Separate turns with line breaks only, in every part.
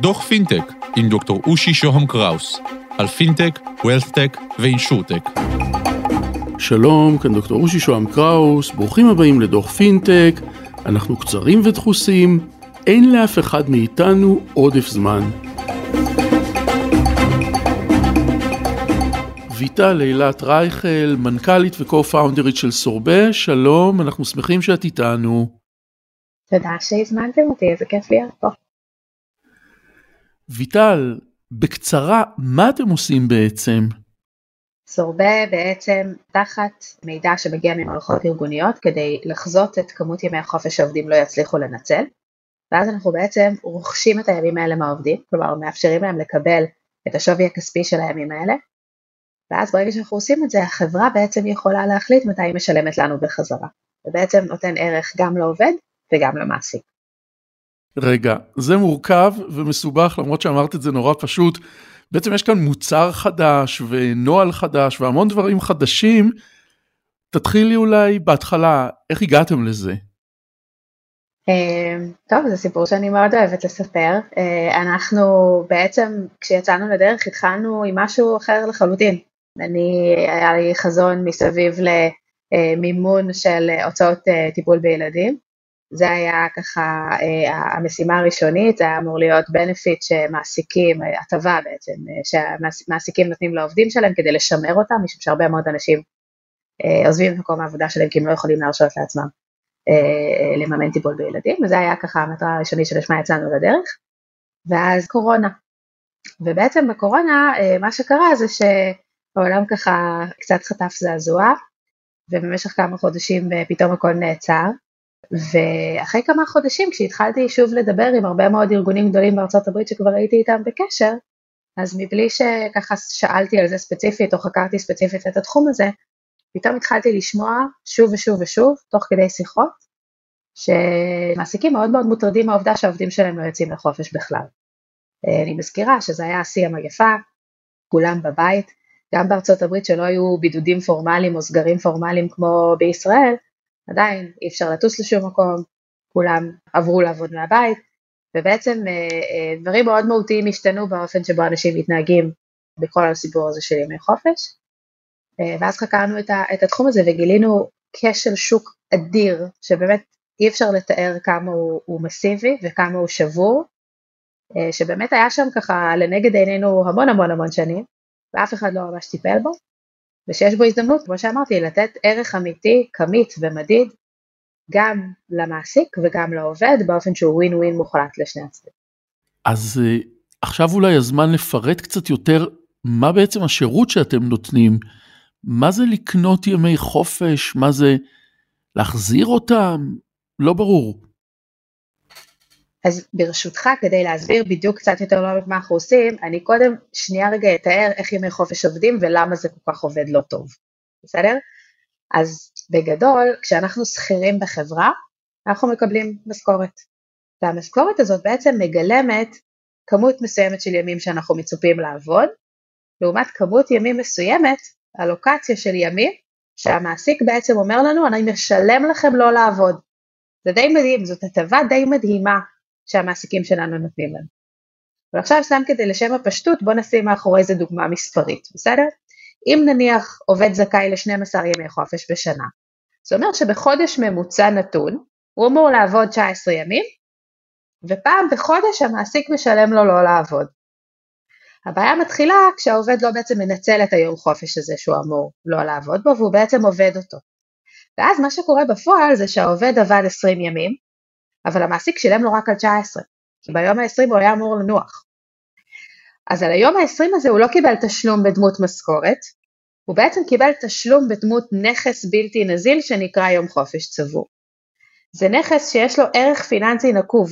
דוח פינטק עם דוקטור אושי שוהם קראוס על פינטק, wealthtech ו insurtech.
שלום, כאן דוקטור אושי שוהם קראוס, ברוכים הבאים לדוח פינטק, אנחנו קצרים ודחוסים, אין לאף אחד מאיתנו עודף זמן. ויטל אילת רייכל, מנכ"לית ו co-founder ית של סורבה, שלום, אנחנו שמחים שאת איתנו.
תודה שהזמנתם אותי, איזה כיף להיות פה.
ויטל, בקצרה, מה אתם עושים בעצם?
סורבה בעצם תחת מידע שמגיע ממערכות ארגוניות כדי לחזות את כמות ימי החופש שהעובדים לא יצליחו לנצל, ואז אנחנו בעצם רוכשים את הימים האלה מהעובדים, כלומר מאפשרים להם לקבל את השווי הכספי של הימים האלה, ואז ברגע שאנחנו עושים את זה, החברה בעצם יכולה להחליט מתי היא משלמת לנו בחזרה. ובעצם נותן ערך גם לעובד וגם למעסיק.
רגע, זה מורכב ומסובך למרות שאמרת את זה נורא פשוט. בעצם יש כאן מוצר חדש ונוהל חדש והמון דברים חדשים. תתחילי אולי בהתחלה, איך הגעתם לזה?
אמ, טוב, זה סיפור שאני מאוד אוהבת לספר. אה, אנחנו בעצם, כשיצאנו לדרך, התחלנו עם משהו אחר לחלוטין. אני, היה לי חזון מסביב למימון של הוצאות אה, טיפול בילדים. זה היה ככה אה, המשימה הראשונית, זה היה אמור להיות בנפיט שמעסיקים, הטבה בעצם, שהמעסיקים נותנים לעובדים שלהם כדי לשמר אותם, משום שהרבה מאוד אנשים אה, עוזבים את מקום העבודה שלהם כי הם לא יכולים להרשות לעצמם לממן טיפול בילדים, וזה היה ככה המטרה הראשונית שלשמה יצאנו לדרך, ואז קורונה. ובעצם בקורונה מה שקרה זה ש... העולם ככה קצת חטף זעזוע, ובמשך כמה חודשים אה, פתאום הכל נעצר, ואחרי כמה חודשים כשהתחלתי שוב לדבר עם הרבה מאוד ארגונים גדולים בארצות הברית שכבר הייתי איתם בקשר, אז מבלי שככה שאלתי על זה ספציפית או חקרתי ספציפית את התחום הזה, פתאום התחלתי לשמוע שוב ושוב ושוב, תוך כדי שיחות, שמעסיקים מאוד מאוד מוטרדים מהעובדה שהעובדים שלהם לא יוצאים לחופש בכלל. אה, אני מזכירה שזה היה שיא המגפה, כולם בבית, גם בארצות הברית שלא היו בידודים פורמליים או סגרים פורמליים כמו בישראל, עדיין אי אפשר לטוס לשום מקום, כולם עברו לעבוד מהבית, ובעצם אה, אה, דברים מאוד מהותיים השתנו באופן שבו אנשים מתנהגים בכל הסיפור הזה של ימי חופש. אה, ואז חקרנו את, התחום הזה וגילינו כשל שוק אדיר, שבאמת אי אפשר לתאר כמה הוא, הוא מסיבי וכמה הוא שבור, שבאמת היה שם ככה לנגד עינינו המון המון המון שנים, ואף אחד לא ממש טיפל בו, ושיש בו הזדמנות, כמו שאמרתי, לתת ערך אמיתי, כמית ומדיד, גם למעסיק וגם לעובד, באופן שהוא ווין ווין מוחלט לשני הצדדים.
אז אה, עכשיו אולי הזמן לפרט קצת יותר מה בעצם השירות שאתם נותנים, מה זה לקנות ימי חופש, מה זה להחזיר אותם, לא ברור.
אז ברשותך, כדי להסביר בדיוק קצת יותר לעומק מה אנחנו עושים, אני קודם שנייה רגע אתאר איך ימי חופש עובדים ולמה זה כל כך עובד לא טוב, בסדר? אז בגדול, כשאנחנו שכירים בחברה, אנחנו מקבלים משכורת. והמשכורת הזאת בעצם מגלמת כמות מסוימת של ימים שאנחנו מצופים לעבוד, לעומת כמות ימים מסוימת, אלוקציה של ימים, שהמעסיק בעצם אומר לנו, אני משלם לכם לא לעבוד. זה די מדהים, זאת הטבה די מדהימה שהמעסיקים שלנו נותנים לנו. אבל עכשיו סתם כדי לשם הפשטות בוא נשים מאחורי זה דוגמה מספרית, בסדר? אם נניח עובד זכאי ל-12 ימי חופש בשנה, זה אומר שבחודש ממוצע נתון הוא אמור לעבוד 19 ימים, ופעם בחודש המעסיק משלם לו לא לעבוד. הבעיה מתחילה כשהעובד לא בעצם מנצל את היום חופש הזה שהוא אמור לא לעבוד בו, והוא בעצם עובד אותו. ואז מה שקורה בפועל זה שהעובד עבד 20 ימים, אבל המעסיק שילם לו רק על 19, כי ביום ה-20 הוא היה אמור לנוח. אז על היום ה-20 הזה הוא לא קיבל תשלום בדמות משכורת, הוא בעצם קיבל תשלום בדמות נכס בלתי נזיל שנקרא יום חופש צבור. זה נכס שיש לו ערך פיננסי נקוב,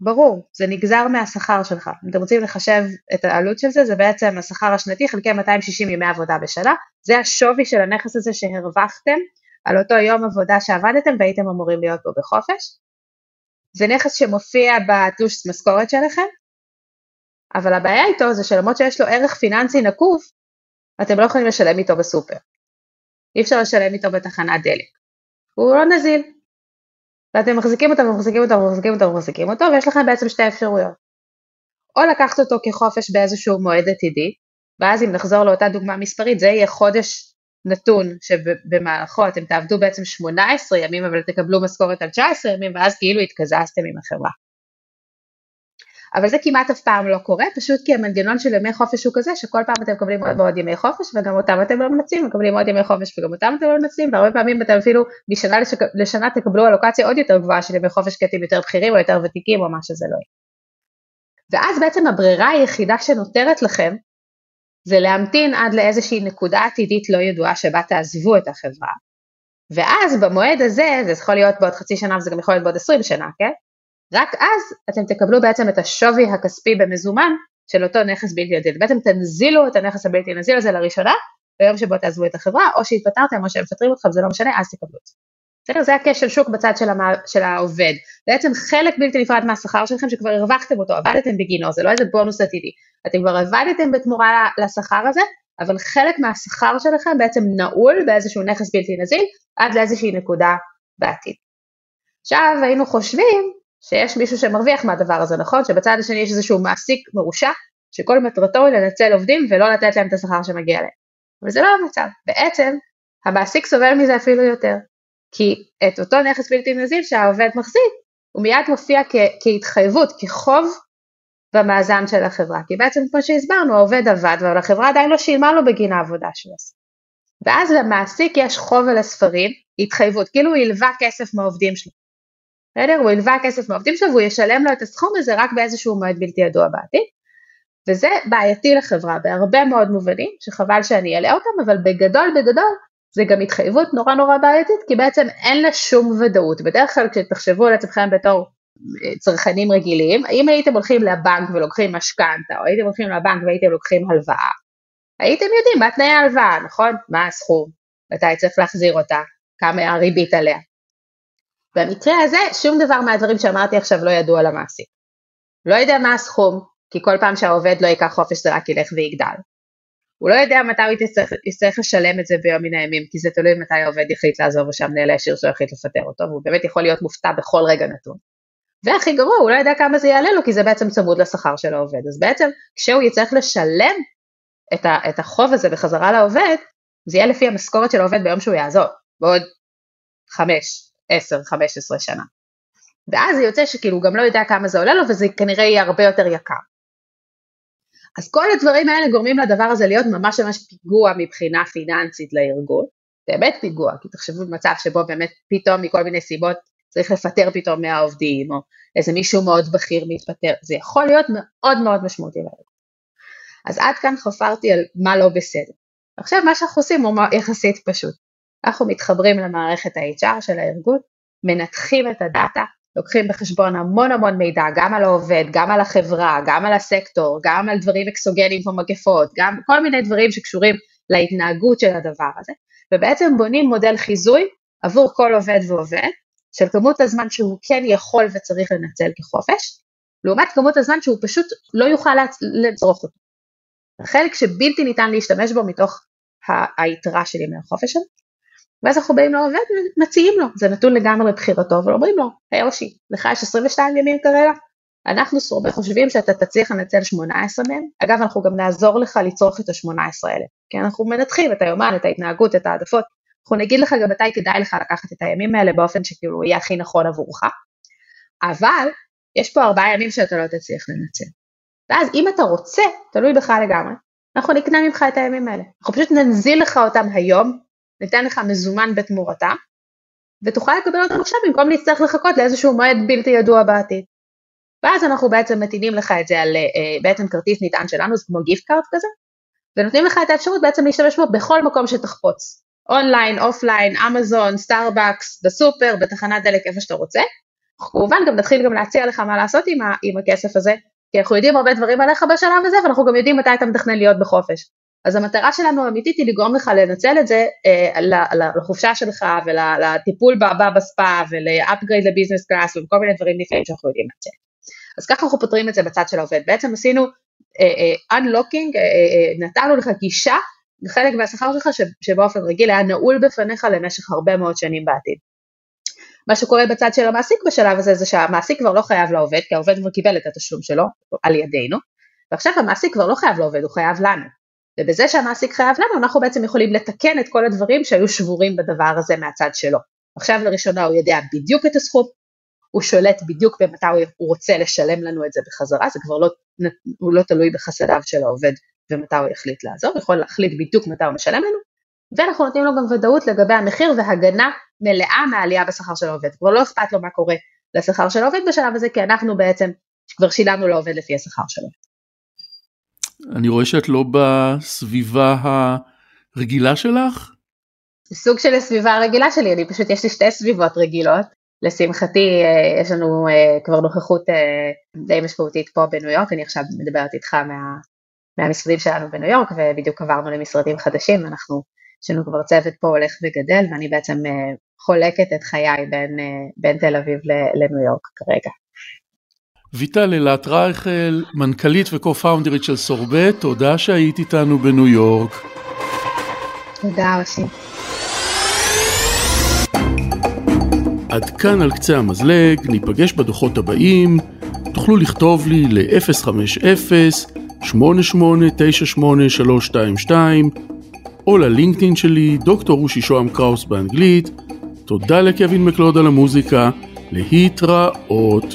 ברור, זה נגזר מהשכר שלך. אם אתם רוצים לחשב את העלות של זה, זה בעצם השכר השנתי חלקי 260 ימי עבודה בשנה, זה השווי של הנכס הזה שהרווחתם על אותו יום עבודה שעבדתם והייתם אמורים להיות בו בחופש, זה נכס שמופיע בתלוש משכורת שלכם, אבל הבעיה איתו זה שלמרות שיש לו ערך פיננסי נקוב, אתם לא יכולים לשלם איתו בסופר. אי אפשר לשלם איתו בתחנת דלק. הוא לא נזיל. ואתם מחזיקים אותו ומחזיקים אותו ומחזיקים אותו ומחזיקים אותו, ויש לכם בעצם שתי אפשרויות. או לקחת אותו כחופש באיזשהו מועד עתידי, ואז אם נחזור לאותה דוגמה מספרית, זה יהיה חודש נתון שבמהלכו אתם תעבדו בעצם 18 ימים, אבל תקבלו משכורת על 19 ימים, ואז כאילו התקזזתם עם החברה. אבל זה כמעט אף פעם לא קורה, פשוט כי המנגנון של ימי חופש הוא כזה שכל פעם אתם מקבלים עוד ועוד ימי חופש וגם אותם אתם לא מנצלים, מקבלים עוד ימי חופש וגם אותם אתם לא מנצלים, והרבה פעמים אתם אפילו משנה לשק... לשנה תקבלו אלוקציה עוד יותר גבוהה של ימי חופש כי אתם יותר בכירים או יותר ותיקים או מה שזה לא יהיה. ואז בעצם הברירה היחידה שנותרת לכם זה להמתין עד לאיזושהי נקודה עתידית לא ידועה שבה תעזבו את החברה. ואז במועד הזה, זה יכול להיות בעוד חצי שנה וזה גם יכול להיות בעוד עשרים שנה, כן? רק אז אתם תקבלו בעצם את השווי הכספי במזומן של אותו נכס בלתי נזיל. בעצם תנזילו את הנכס הבלתי נזיל הזה לראשונה ביום שבו תעזבו את החברה, או שהתפטרתם או שהם מפטרים אתכם, זה לא משנה, אז תקבלו את זה. בסדר? זה הכשל שוק בצד של, המע... של העובד. בעצם חלק בלתי נפרד מהשכר שלכם שכבר הרווחתם אותו, עבדתם בגינו, זה לא איזה בונוס עתידי. אתם כבר עבדתם בתמורה לשכר הזה, אבל חלק מהשכר שלכם בעצם נעול באיזשהו נכס בלתי נזיל עד לאיזושהי נקודה בעתיד. עכשיו היינו חושבים שיש מישהו שמרוויח מהדבר הזה, נכון? שבצד השני יש איזשהו מעסיק מרושע, שכל מטרתו היא לנצל עובדים ולא לתת להם את השכר שמגיע להם. אבל זה לא המצב, בעצם המעסיק סובל מזה אפילו יותר, כי את אותו נכס בלתי נזיל שהעובד מחזיק, הוא מיד מופיע כ- כהתחייבות, כחוב במאזן של החברה, כי בעצם כמו שהסברנו, העובד עבד, אבל החברה עדיין לא שילמה לו בגין העבודה שהוא עשה. ואז למעסיק יש חוב על הספרים, התחייבות, כאילו הוא הלווה כסף מהעובדים שלו. בסדר? הוא הלווה כסף מהעובדים שלו והוא ישלם לו את הסכום הזה רק באיזשהו מועד בלתי ידוע בעתיד. וזה בעייתי לחברה בהרבה מאוד מובנים, שחבל שאני אעלה אותם, אבל בגדול בגדול זה גם התחייבות נורא נורא בעייתית, כי בעצם אין לה שום ודאות. בדרך כלל כשתחשבו על עצמכם בתור אה, צרכנים רגילים, אם הייתם הולכים לבנק ולוקחים משכנתה, או הייתם הולכים לבנק והייתם לוקחים הלוואה, הייתם יודעים מה תנאי ההלוואה, נכון? מה הסכום, מתי צריך להחזיר אותה, כמה הריבית עליה. במקרה הזה, שום דבר מהדברים שאמרתי עכשיו לא ידוע למעסיק. לא יודע מה הסכום, כי כל פעם שהעובד לא ייקח חופש זה רק ילך ויגדל. הוא לא יודע מתי הוא יצטרך לשלם את זה ביום מן הימים, כי זה תלוי מתי העובד יחליט לעזוב או שהמנהל הישיר שלו יחליט לפטר אותו, והוא באמת יכול להיות מופתע בכל רגע נתון. והכי גרוע, הוא לא יודע כמה זה יעלה לו, כי זה בעצם צמוד לשכר של העובד. אז בעצם, כשהוא יצטרך לשלם את, ה, את החוב הזה בחזרה לעובד, זה יהיה לפי המשכורת של העובד ביום שהוא יעזוב, בעוד חמש, 10-15 שנה. ואז זה יוצא שכאילו הוא גם לא יודע כמה זה עולה לו וזה כנראה יהיה הרבה יותר יקר. אז כל הדברים האלה גורמים לדבר הזה להיות ממש ממש פיגוע מבחינה פיננסית לארגון, באמת פיגוע, כי תחשבו במצב שבו באמת פתאום מכל מיני סיבות צריך לפטר פתאום מהעובדים, או איזה מישהו מאוד בכיר מתפטר, זה יכול להיות מאוד מאוד משמעותי לארגון. אז עד כאן חפרתי על מה לא בסדר. עכשיו מה שאנחנו עושים הוא יחסית פשוט. אנחנו מתחברים למערכת ה-HR של הארגון, מנתחים את הדאטה, לוקחים בחשבון המון המון מידע, גם על העובד, גם על החברה, גם על הסקטור, גם על דברים אקסוגנים כמו מגפות, גם כל מיני דברים שקשורים להתנהגות של הדבר הזה, ובעצם בונים מודל חיזוי עבור כל עובד ועובד, של כמות הזמן שהוא כן יכול וצריך לנצל כחופש, לעומת כמות הזמן שהוא פשוט לא יוכל לצרוך אותו. החלק שבלתי ניתן להשתמש בו מתוך היתרה של ימי החופש שלו, ואז אנחנו באים לעובד ומציעים לו, זה נתון לגמרי לבחירתו, ואומרים לו, היי אושי, לך יש 22 ימים כרגע, אנחנו חושבים שאתה תצליח לנצל 18 מהם, אגב אנחנו גם נעזור לך לצרוך את ה-18 האלה, כי אנחנו מנתחים את היומן, את ההתנהגות, את העדפות, אנחנו נגיד לך גם מתי כדאי לך לקחת את הימים האלה באופן שכאילו יהיה הכי נכון עבורך, אבל יש פה ארבעה ימים שאתה לא תצליח לנצל. ואז אם אתה רוצה, תלוי בך לגמרי, אנחנו נקנה ממך את הימים האלה, אנחנו פשוט ננזיל לך אותם היום, ניתן לך מזומן בתמורתה, ותוכל לקבל אותם עכשיו במקום להצטרך לחכות לאיזשהו מועד בלתי ידוע בעתיד. ואז אנחנו בעצם מטינים לך את זה על uh, בעצם כרטיס נטען שלנו, זה כמו גיפט קארט כזה, ונותנים לך את האפשרות בעצם להשתמש בו בכל מקום שתחפוץ. online, offline, אמזון, סטארבקס, בסופר, בתחנת דלק, איפה שאתה רוצה. כמובן גם נתחיל גם להציע לך מה לעשות עם, ה, עם הכסף הזה, כי אנחנו יודעים הרבה דברים עליך בשלב הזה, ואנחנו גם יודעים מתי אתה מתכנן להיות בחופש. אז המטרה שלנו האמיתית היא לגרום לך לנצל את זה אה, לחופשה שלך ולטיפול הבא בספא ול upgrade ל business class וכל מיני דברים נפלאים שאנחנו יודעים לנצל. אז ככה אנחנו פותרים את זה בצד של העובד. בעצם עשינו אה, אה, unlocking, אה, אה, נתנו לך גישה לחלק מהשכר שלך שבאופן רגיל היה נעול בפניך למשך הרבה מאוד שנים בעתיד. מה שקורה בצד של המעסיק בשלב הזה זה שהמעסיק כבר לא חייב לעובד, כי העובד כבר קיבל את התשלום שלו על ידינו, ועכשיו המעסיק כבר לא חייב לעובד, הוא חייב לנו. ובזה שהמעסיק חייב לנו, אנחנו בעצם יכולים לתקן את כל הדברים שהיו שבורים בדבר הזה מהצד שלו. עכשיו לראשונה הוא יודע בדיוק את הסכום, הוא שולט בדיוק במתי הוא רוצה לשלם לנו את זה בחזרה, זה כבר לא, הוא לא תלוי בחסדיו של העובד ומתי הוא יחליט לעזוב, הוא יכול להחליט בדיוק מתי הוא משלם לנו, ואנחנו נותנים לו גם ודאות לגבי המחיר והגנה מלאה מהעלייה בשכר של העובד, כבר לא אכפת לו מה קורה לשכר של העובד בשלב הזה, כי אנחנו בעצם כבר שילמנו לעובד לפי השכר שלו.
אני רואה שאת לא בסביבה הרגילה שלך?
סוג של הסביבה הרגילה שלי, אני פשוט, יש לי שתי סביבות רגילות. לשמחתי אה, יש לנו אה, כבר נוכחות אה, די משמעותית פה בניו יורק, אני עכשיו מדברת איתך מה, מהמשרדים שלנו בניו יורק ובדיוק עברנו למשרדים חדשים, אנחנו, יש לנו כבר צוות פה הולך וגדל ואני בעצם חולקת את חיי בין, בין תל אביב לניו יורק כרגע.
ויטל אלת רייכל, מנכ"לית וקו-פאונדרית של סורבט, תודה שהיית איתנו בניו יורק.
תודה, אושי.
עד כאן על קצה המזלג, ניפגש בדוחות הבאים, תוכלו לכתוב לי ל-050-8898-322 או ללינקדאין שלי, דוקטור רושי שוהם קראוס באנגלית. תודה לקווין מקלוד על המוזיקה, להתראות.